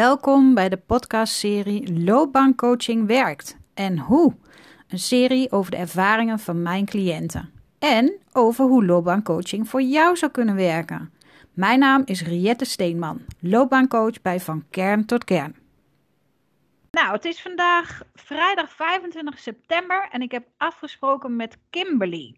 Welkom bij de podcastserie Loopbaancoaching werkt en hoe. Een serie over de ervaringen van mijn cliënten en over hoe loopbaancoaching voor jou zou kunnen werken. Mijn naam is Riette Steenman, loopbaancoach bij Van Kern tot Kern. Nou, het is vandaag vrijdag 25 september en ik heb afgesproken met Kimberly.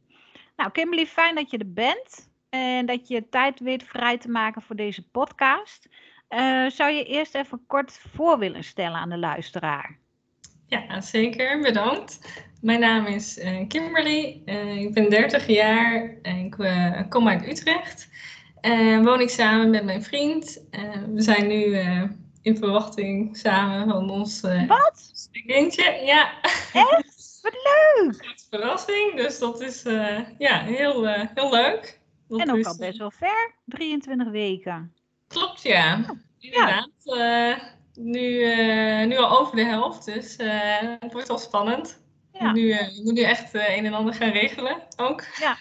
Nou, Kimberly, fijn dat je er bent en dat je tijd weet vrij te maken voor deze podcast. Uh, zou je eerst even kort voor willen stellen aan de luisteraar? Ja, zeker. Bedankt. Mijn naam is uh, Kimberly. Uh, ik ben 30 jaar en ik kom uit Utrecht. woon ik samen met mijn vriend. we zijn nu in verwachting samen van ons Wat? kindje. Ja. Echt? Wat leuk! verrassing, dus dat is ja, heel, heel leuk. Dat en ook al best wel ver, 23 weken. Klopt, ja. Inderdaad. Ja. Uh, nu, uh, nu al over de helft, dus uh, het wordt wel spannend. Ja. Nu, moet nu echt een en ander gaan regelen ook. Ja.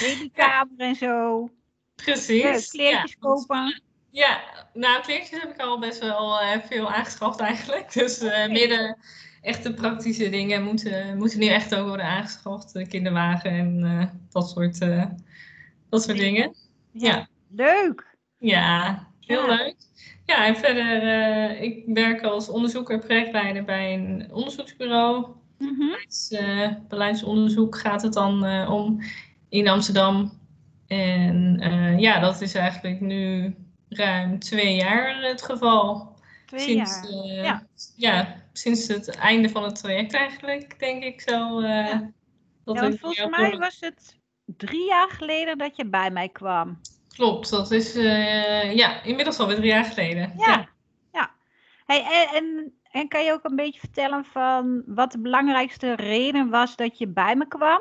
Babykamer en zo. Precies. kleertjes kopen. Ja, nou, kleertjes heb ik al best wel veel aangeschaft eigenlijk. Dus okay. midden echte praktische dingen moeten, moeten nu echt ook worden aangeschaft. De kinderwagen en dat soort, dat soort dingen. Ja. Leuk. Ja, heel leuk. Ja, en verder, uh, ik werk als onderzoeker projectleider bij een onderzoeksbureau. Mm -hmm. uh, beleidsonderzoek gaat het dan uh, om in Amsterdam. En ja, dat is eigenlijk nu ruim twee jaar het geval. Twee sinds, jaar, ja. ja. sinds het einde van het traject eigenlijk, denk ik zo. ja, dat ja volgens mij was het drie jaar geleden dat je bij mij kwam. Klopt, dat is uh, ja, inmiddels alweer drie jaar geleden. Ja, ja. Hey, en, en kan je ook een beetje vertellen van wat de belangrijkste reden was dat je bij me kwam?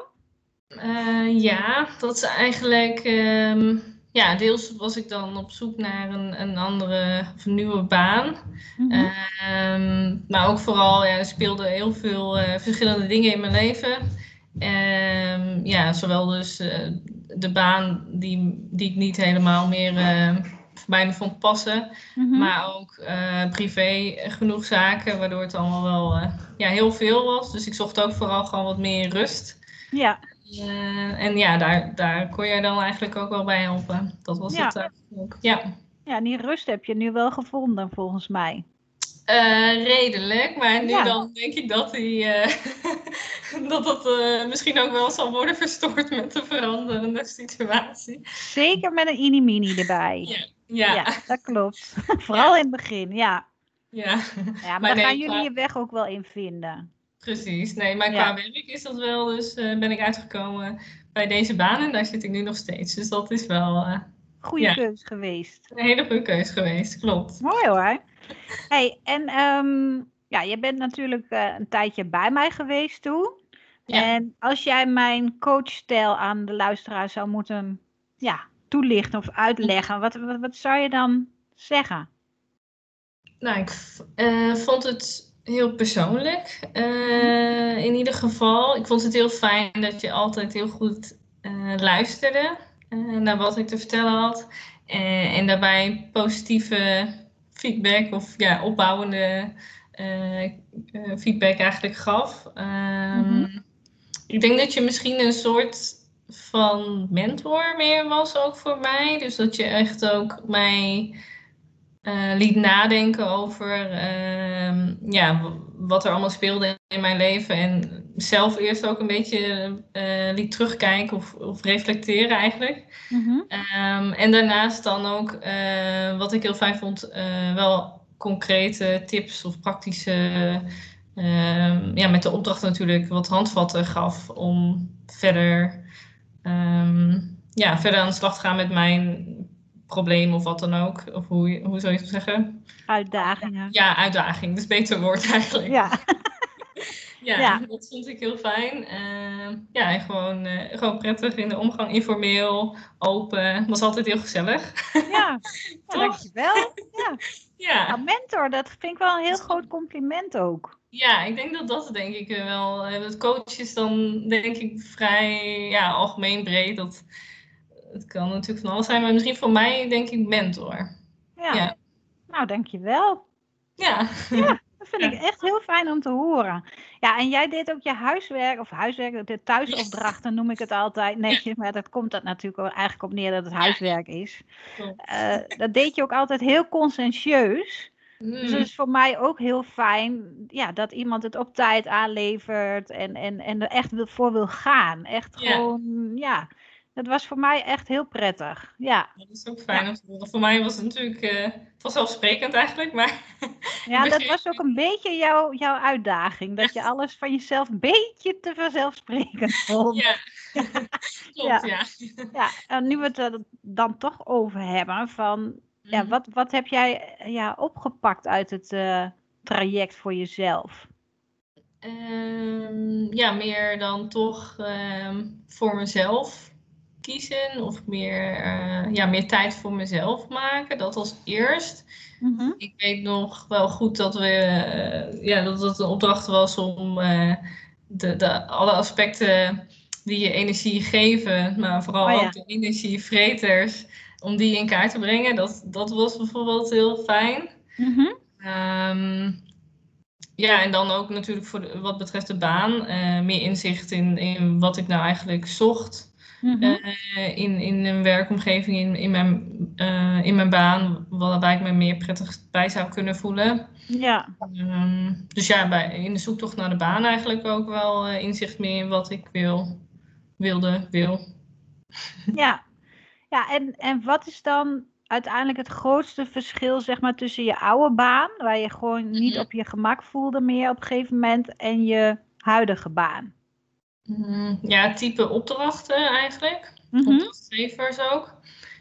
Uh, ja, dat is eigenlijk. Um, ja, deels was ik dan op zoek naar een, een andere of een nieuwe baan. Mm -hmm. um, maar ook vooral, ja, er speelden heel veel uh, verschillende dingen in mijn leven. Um, ja, zowel dus uh, de baan die, die ik niet helemaal meer uh, voor mij vond passen. Mm -hmm. Maar ook uh, privé genoeg zaken, waardoor het allemaal wel uh, ja, heel veel was. Dus ik zocht ook vooral gewoon wat meer rust. Ja. en ja, daar, daar kon jij dan eigenlijk ook wel bij helpen. Dat was ja. het ook. Ja. ja, die rust heb je nu wel gevonden volgens mij. Uh, redelijk, maar nu ja. dan denk ik dat, die, uh, dat dat uh, misschien ook wel zal worden verstoord met de veranderende situatie. Zeker met een inimini erbij. Ja, ja. ja dat klopt. Vooral in het begin, ja. Ja, ja maar, maar dan gaan jullie je weg ook wel in vinden. Precies, nee, maar qua werk is dat wel, dus ben ik uitgekomen bij deze baan en daar zit ik nu nog steeds. Dus dat is wel... Goede keus geweest. Een hele goede keus geweest, klopt. Mooi hoor. Hey, en um, ja, je bent natuurlijk uh, een tijdje bij mij geweest toen. Ja. En als jij mijn coachstijl aan de luisteraar zou moeten ja, toelichten of uitleggen, wat, wat, wat zou je dan zeggen? Nou, ik uh, vond het heel persoonlijk. Uh, in ieder geval, ik vond het heel fijn dat je altijd heel goed luisterde naar wat ik te vertellen had. en daarbij positieve feedback of ja, opbouwende uh, feedback eigenlijk gaf. Um, mm-hmm. Ik denk dat je misschien een soort van mentor meer was ook voor mij. Dus dat je echt ook mij uh, liet nadenken over uh, ja, wat er allemaal speelde in mijn leven. En zelf eerst ook een beetje uh, liet terugkijken of, of reflecteren eigenlijk. Mm-hmm. Um, en daarnaast dan ook, uh, wat ik heel fijn vond, wel concrete tips of praktische, ehm, ja, met de opdracht natuurlijk wat handvatten gaf om verder, um, ja, verder aan de slag te gaan met mijn probleem of wat dan ook. Of hoe, hoe zou je het zeggen? Uitdagingen. Ja, uitdaging. Dat is beter woord eigenlijk. Ja. ja, ja, dat vond ik heel fijn. Uh, ja, en gewoon, uh, gewoon prettig in de omgang, informeel, open. Het was altijd heel gezellig. Ja, dankjewel. Ja. ja. Nou, mentor, dat vind ik wel een heel groot compliment ook. Ja, ik denk dat dat denk ik wel. Het coach is dan denk ik vrij ja, algemeen breed. Dat, het kan natuurlijk van alles zijn, maar misschien voor mij denk ik mentor. Ja. ja. Nou, dankjewel. Ja. ja. Dat vind ik echt heel fijn om te horen. Ja, en jij deed ook je huiswerk, of huiswerk, de thuisopdrachten noem ik het altijd netjes, maar dat komt dat natuurlijk eigenlijk op neer dat het huiswerk is. Uh, dat deed je ook altijd heel conscientieus. Dus het is voor mij ook heel fijn ja, dat iemand het op tijd aanlevert en, en, en er echt voor wil gaan. Echt gewoon, ja. Dat was voor mij echt heel prettig. Ja. Dat is ook fijn horen. Voor mij was het natuurlijk uh, vanzelfsprekend eigenlijk. Maar ja, dat was ook een beetje jouw, jouw uitdaging. Dat je alles van jezelf een beetje te vanzelfsprekend vond. Ja, klopt, ja. ja. en nu we het er dan toch over hebben van ja, mhm. wat, wat heb jij ja, opgepakt uit het uh, traject voor jezelf? Um, ja, meer dan toch um, voor mezelf kiezen of meer, uh, ja, meer tijd voor mezelf maken. Dat als eerst. Mm -hmm. Ik weet nog wel goed dat, we, uh, ja, dat het een opdracht was om de, de, alle aspecten die je energie geven, maar vooral oh, ja. ook de energievreters om die in kaart te brengen. Dat, dat was bijvoorbeeld heel fijn. Mm ja, en dan ook natuurlijk voor de, wat betreft de baan, meer inzicht in, in wat ik nou eigenlijk zocht. Mm -hmm. uh, in, in een werkomgeving, in, in, mijn, uh, in mijn baan, waar ik me meer prettig bij zou kunnen voelen. Ja. Um, dus ja, bij, in de zoektocht naar de baan eigenlijk ook wel inzicht meer in wat ik wil, wilde, wil. Ja, ja, en, en wat is dan uiteindelijk het grootste verschil zeg maar, tussen je oude baan, waar je gewoon niet mhm. op je gemak voelde meer op een gegeven moment, en je huidige baan? Mm, ja, type opdrachten eigenlijk. Mm -hmm. Opdrachtgevers ook.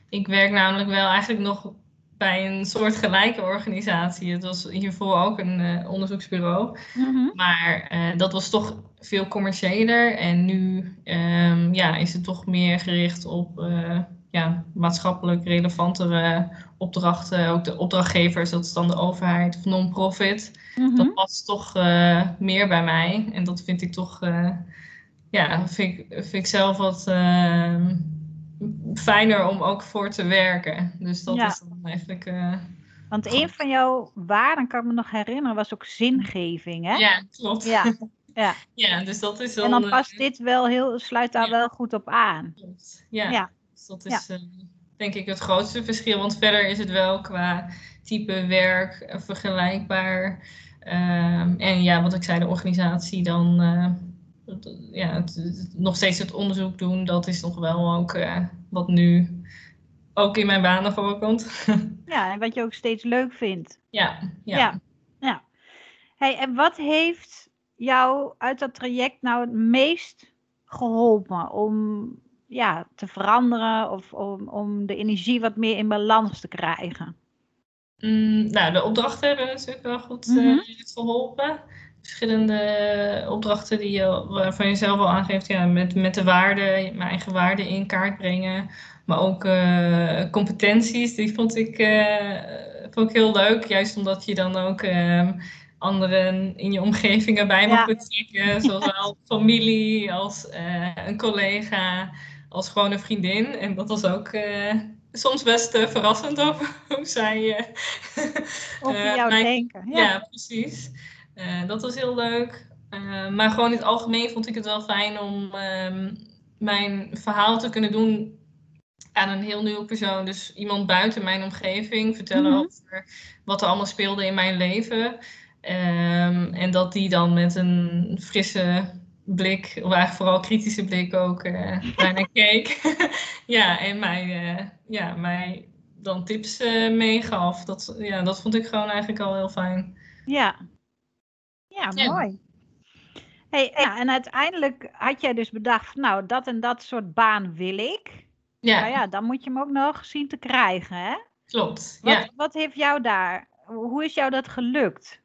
Ik werk namelijk wel eigenlijk nog bij een soort gelijke organisatie. Het was hiervoor ook een uh, onderzoeksbureau. Mhm. Maar uh, dat was toch veel commerciëler. En nu um, ja, is het toch meer gericht op uh, ja, maatschappelijk relevantere opdrachten. Ook de opdrachtgevers, dat is dan de overheid of non-profit. Mm Dat past toch meer bij mij. En dat vind ik toch, ja, vind ik, vind ik zelf wat uh, fijner om ook voor te werken. Dus dat ja. is dan eigenlijk. Want een van jouw waarden, kan ik me nog herinneren, was ook zingeving, hè? Ja, klopt. Ja, ja. ja dus dat is dan, En dan past dit wel heel, sluit daar ja. wel goed op aan. Klopt. Ja. ja. Dus dat is uh, denk ik het grootste verschil. Want verder is het wel qua type werk vergelijkbaar. Uh, en ja, wat ik zei, de organisatie dan eh, ja, het, het, nog steeds het onderzoek doen. Dat is nog wel ook eh, wat nu ook in mijn banen voorkomt. ja, en wat je ook steeds leuk vindt. Ja, ja. ja, ja. Hey, en wat heeft jou uit dat traject nou het meest geholpen om ja, te veranderen of om, om de energie wat meer in balans te krijgen? Mm, nou, de opdrachten hebben natuurlijk wel goed mm -hmm. uh, geholpen. Verschillende opdrachten die je, waarvan je zelf al aangeeft, ja, met, met de waarden, mijn eigen waarden in kaart brengen. Maar ook uh, competenties, die vond ik, uh, vond ik heel leuk. Juist omdat je dan ook um, anderen in je omgeving erbij mag ja. betrekken. Zowel familie als een collega als gewoon een vriendin. En dat was ook soms best uh, verrassend over hoe zij. Uh, over jou mijn, denken. Ja, ja precies. Dat was heel leuk. maar gewoon in het algemeen vond ik het wel fijn om um, mijn verhaal te kunnen doen aan een heel nieuwe persoon. Dus iemand buiten mijn omgeving vertellen mm -hmm. over wat er allemaal speelde in mijn leven. Um, en dat die dan met een frisse blik, of eigenlijk vooral kritische blik ook, uh, naar keek. ja, en mij, uh, ja, mij dan tips uh, meegaf. Dat, ja, dat vond ik gewoon eigenlijk al heel fijn. Ja, ja, ja. mooi. Hey, en uiteindelijk had jij dus bedacht, nou, dat en dat soort baan wil ik. Ja. Nou ja, dan moet je hem ook nog zien te krijgen, hè? Klopt, wat, ja. Wat heeft jou daar, hoe is jou dat gelukt?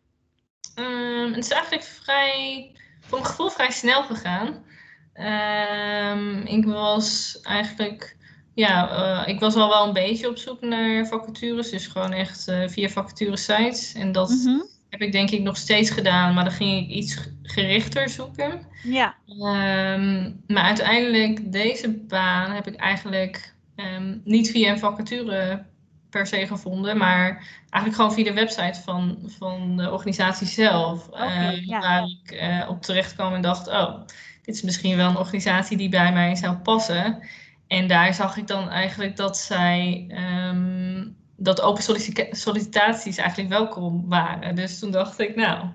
Um, het is eigenlijk vrij voor mijn gevoel vrij snel gegaan. Um, ik was eigenlijk, ja, uh, ik was al wel een beetje op zoek naar vacatures. Dus gewoon echt uh, via vacature sites. En dat mm -hmm. Heb ik denk ik nog steeds gedaan. Maar dan ging ik iets gerichter zoeken. Ja. Um, maar uiteindelijk, deze baan heb ik eigenlijk um, niet via een vacature per se gevonden, maar eigenlijk gewoon via de website van, van de organisatie zelf. Ja. Waar ik eh, op terecht kwam en dacht, oh, dit is misschien wel een organisatie die bij mij zou passen. En daar zag ik dan eigenlijk dat zij, ehm, dat open sollicita- sollicitaties eigenlijk welkom waren. Dus toen dacht ik, nou,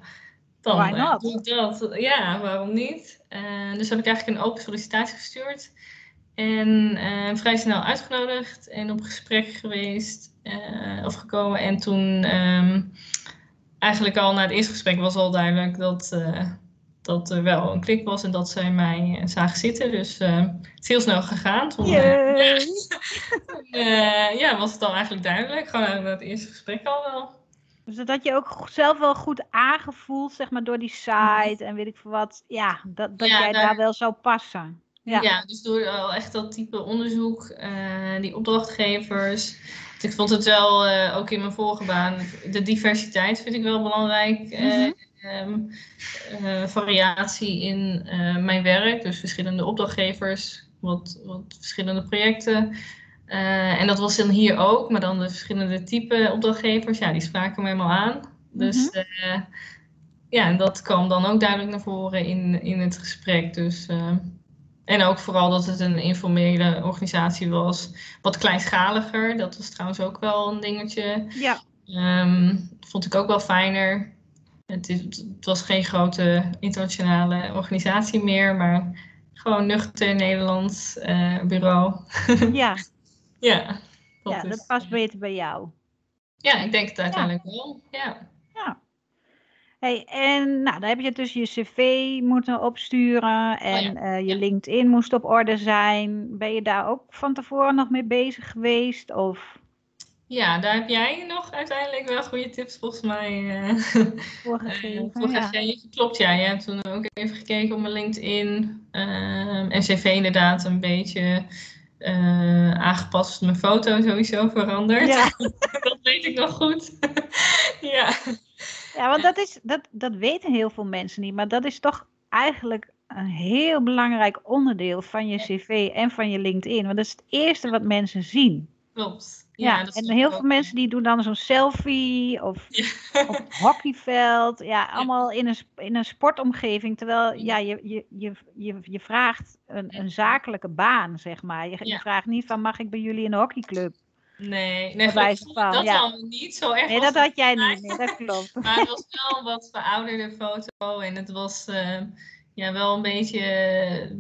dan eh, doe ik dat. Ja, waarom niet? Eh, dus heb ik eigenlijk een open sollicitatie gestuurd. En eh, vrij snel uitgenodigd en op gesprek geweest of gekomen. En toen ehm, eigenlijk al na het eerste gesprek was al duidelijk dat, dat er wel een klik was en dat zij mij eh, zagen zitten. Dus eh, het is heel snel gegaan. Toen, eh, ja, was het al eigenlijk duidelijk. Gewoon na het eerste gesprek al wel. Dus dat had je ook zelf wel goed aangevoeld, zeg maar, door die site en weet ik veel wat. Ja, dat, dat Ja, jij daar- daar wel zou passen. Ja. Ja, dus door al echt dat type onderzoek, die opdrachtgevers. Dus ik vond het wel, ook in mijn vorige baan, de diversiteit vind ik wel belangrijk. Mhm. Ehm, eh, variatie in eh, mijn werk, dus verschillende opdrachtgevers, wat, wat verschillende projecten. Eh, en dat was dan hier ook, maar dan de verschillende type opdrachtgevers, ja, die spraken me helemaal aan. Dus eh, ja, en dat kwam dan ook duidelijk naar voren in, in het gesprek. Dus, en ook vooral dat het een informele organisatie was, wat kleinschaliger. Dat was trouwens ook wel een dingetje. Ja. Ehm, vond ik ook wel fijner. Het, is, het was geen grote internationale organisatie meer, maar gewoon nuchter Nederlands eh, bureau. ja, ja, dat ja, dat past beter bij jou. Ja, ik denk het uiteindelijk wel. Ja. Hey, en nou, dan heb je dus je cv moeten opsturen en Oh ja, eh, je ja. LinkedIn moest op orde zijn. Ben je daar ook van tevoren nog mee bezig geweest? Of ja, daar heb jij nog uiteindelijk wel goede tips volgens mij eh, voorgegeven? Eh, voor ja. gegeven. Klopt, ja. Je hebt toen ook even gekeken op mijn LinkedIn. ehm, en cv inderdaad een beetje eh, aangepast. Mijn foto sowieso veranderd. Ja. dat weet ik nog goed. ja. Ja, want dat, is, dat, dat weten heel veel mensen niet, maar dat is toch eigenlijk een heel belangrijk onderdeel van je cv en van je LinkedIn. Want dat is het eerste wat mensen zien. Klopt. Ja, en heel veel mensen die doen dan zo'n selfie of Ja. op het hockeyveld. Ja, allemaal in een, in een sportomgeving. Terwijl ja, je, je, je, je, je vraagt een, een zakelijke baan, zeg maar. Je, vraagt niet van mag ik bij jullie in de hockeyclub? Nee, nee dat ja. allemaal niet. Zo erg Nee, dat had jij niet. Nee, dat klopt. Maar het was wel een wat verouderde foto. En het was eh, ja, wel een beetje,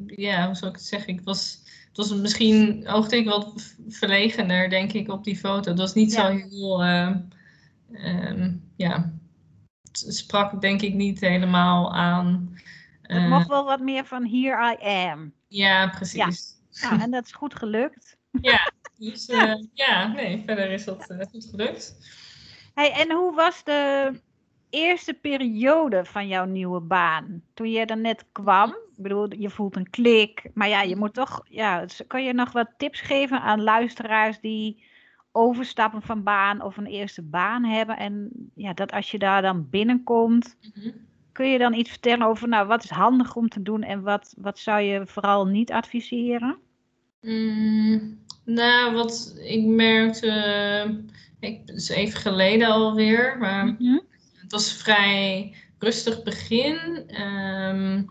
ja, hoe zou ik het zeggen? Ik was, was misschien, oogde ik wat verlegener, denk ik, op die foto. Het was niet Ja. zo heel, eh, ehm, ja, sprak denk ik niet helemaal aan. Het eh, mocht wel wat meer van here I am. ja, precies. Nou, en dat is goed gelukt. Dus eh, ja, nee, verder is dat eh, goed gelukt. Hey, en hoe was de eerste periode van jouw nieuwe baan? Toen je er net kwam, ik bedoel, je voelt een klik, maar ja, je moet toch, ja, kan je nog wat tips geven aan luisteraars die overstappen van baan of een eerste baan hebben? En ja, dat als je daar dan binnenkomt, Mhm. kun je dan iets vertellen over, nou, wat is handig om te doen en wat, wat zou je vooral niet adviseren? Mm, nou, wat ik merkte, eh, ik, het is even geleden alweer, maar Mhm. het was vrij rustig begin. Ehm,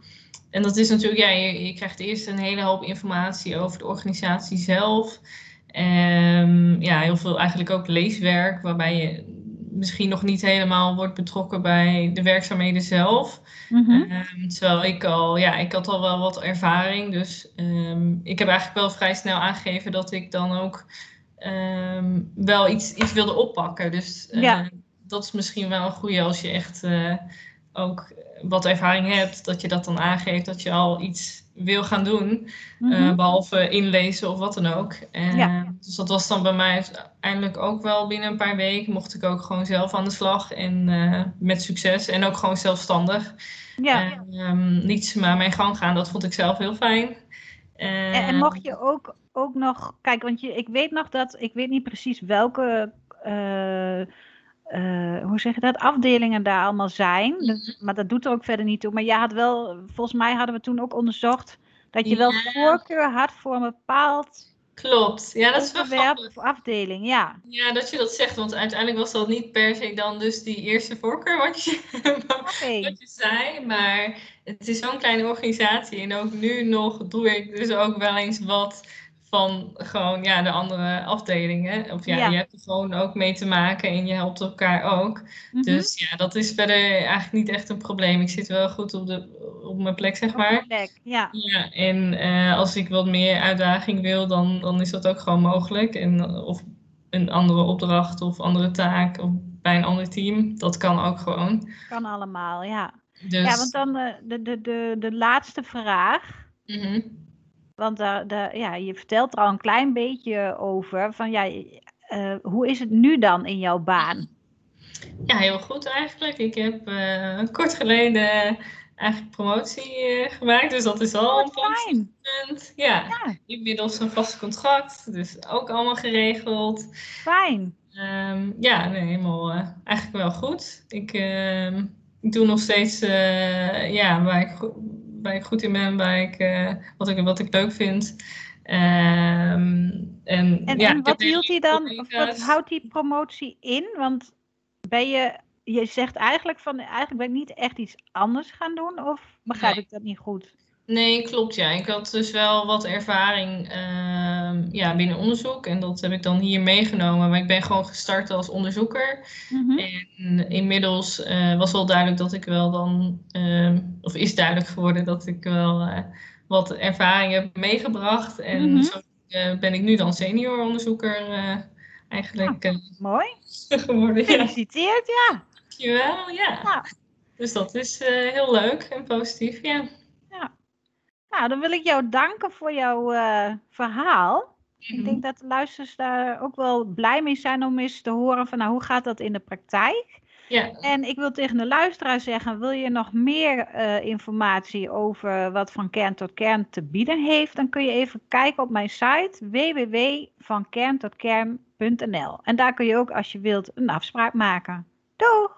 en dat is natuurlijk, ja, je, je krijgt eerst een hele hoop informatie over de organisatie zelf. Ehm, ja, heel veel eigenlijk ook leeswerk, waarbij je misschien nog niet helemaal wordt betrokken bij de werkzaamheden zelf. Mhm. Ehm, terwijl ik al, ja, ik had al wel wat ervaring. Dus ehm, ik heb eigenlijk wel vrij snel aangegeven dat ik dan ook wel iets, iets wilde oppakken. Dus eh, Ja. dat is misschien wel een goede als je echt eh, ook wat ervaring hebt. Dat je dat dan aangeeft dat je al iets wil gaan doen. Mhm. eh, behalve inlezen of wat dan ook. En, Ja. Dus dat was dan bij mij uiteindelijk ook wel binnen een paar weken. Mocht ik ook gewoon zelf aan de slag. En eh, met succes. En ook gewoon zelfstandig. ja. En, ehm, niet maar mijn gang gaan, dat vond ik zelf heel fijn. En, en mocht je ook, ook nog, kijk, want je, ik weet nog dat, ik weet niet precies welke, eh, hoe zeg je dat, afdelingen daar allemaal zijn. Dat- maar dat doet er ook verder niet toe. Maar je had wel, volgens mij hadden we toen ook onderzocht dat je wel Ja. voorkeur had voor een bepaald Klopt. Ja, dat is wel grappig. of afdeling, ja. Ja, dat je dat zegt, want uiteindelijk was dat niet per se dan dus die eerste voorkeur wat je, wat je zei. Maar het is zo'n kleine organisatie en ook nu nog doe ik dus ook wel eens wat van gewoon ja, de andere afdelingen. Of ja, Ja. je hebt er gewoon ook mee te maken en je helpt elkaar ook. Mhm. Dus ja, dat is verder eigenlijk niet echt een probleem. Ik zit wel goed op, de, op mijn plek, zeg maar. plek, Ja, Ja, en eh, als ik wat meer uitdaging wil, dan, dan is dat ook gewoon mogelijk. En, of een andere opdracht of andere taak of bij een ander team, dat kan ook gewoon. kan allemaal, ja. Dus, Ja, want dan eh, de, de, de, de laatste vraag. mhm. Want daar ja, je vertelt er al een klein beetje over. Van, ja, eh, hoe is het nu dan in jouw baan? Ja, heel goed eigenlijk. Ik heb eh, kort geleden eigenlijk promotie eh, gemaakt, dus dat is al een Wat positief fijn. Ja, Ja, inmiddels een vast contract, dus ook allemaal geregeld. fijn. Ehm, ja, nee, helemaal eigenlijk wel goed. Ik, ehm, ik doe nog steeds ja, waar, ik, waar ik goed in ben, waar ik, eh, wat, ik, wat ik leuk vind. Ehm, en, En, ja, en wat hield lieve dan, of wat houdt die promotie in? Want ben je, je zegt eigenlijk van, eigenlijk ben ik niet echt iets anders gaan doen, of begrijp Nee. ik dat niet goed? Nee, klopt ja. Ik had dus wel wat ervaring ehm, ja, binnen onderzoek en dat heb ik dan hier meegenomen. Maar ik ben gewoon gestart als onderzoeker. Mhm. En inmiddels eh, was wel duidelijk dat ik wel dan, ehm, of is duidelijk geworden dat ik wel eh, wat ervaring heb meegebracht. En Mhm. zo eh, ben ik nu dan senior onderzoeker eigenlijk eh, Mooi. geworden. Ja, Gefeliciteerd, ja. dankjewel. Ja. Ja. Dus dat is heel leuk en positief, ja. Nou, dan wil ik jou danken voor jouw eh, verhaal. Ik Mhm. denk dat de luisteraars daar ook wel blij mee zijn om eens te horen van nou, hoe gaat dat in de praktijk? Ja, En ik wil tegen de luisteraar zeggen, wil je nog meer eh, informatie over wat van kern tot kern te bieden heeft, dan kun je even kijken op mijn site www.vankerntotKern.nl. En daar kun je ook als je wilt een afspraak maken. Doeg!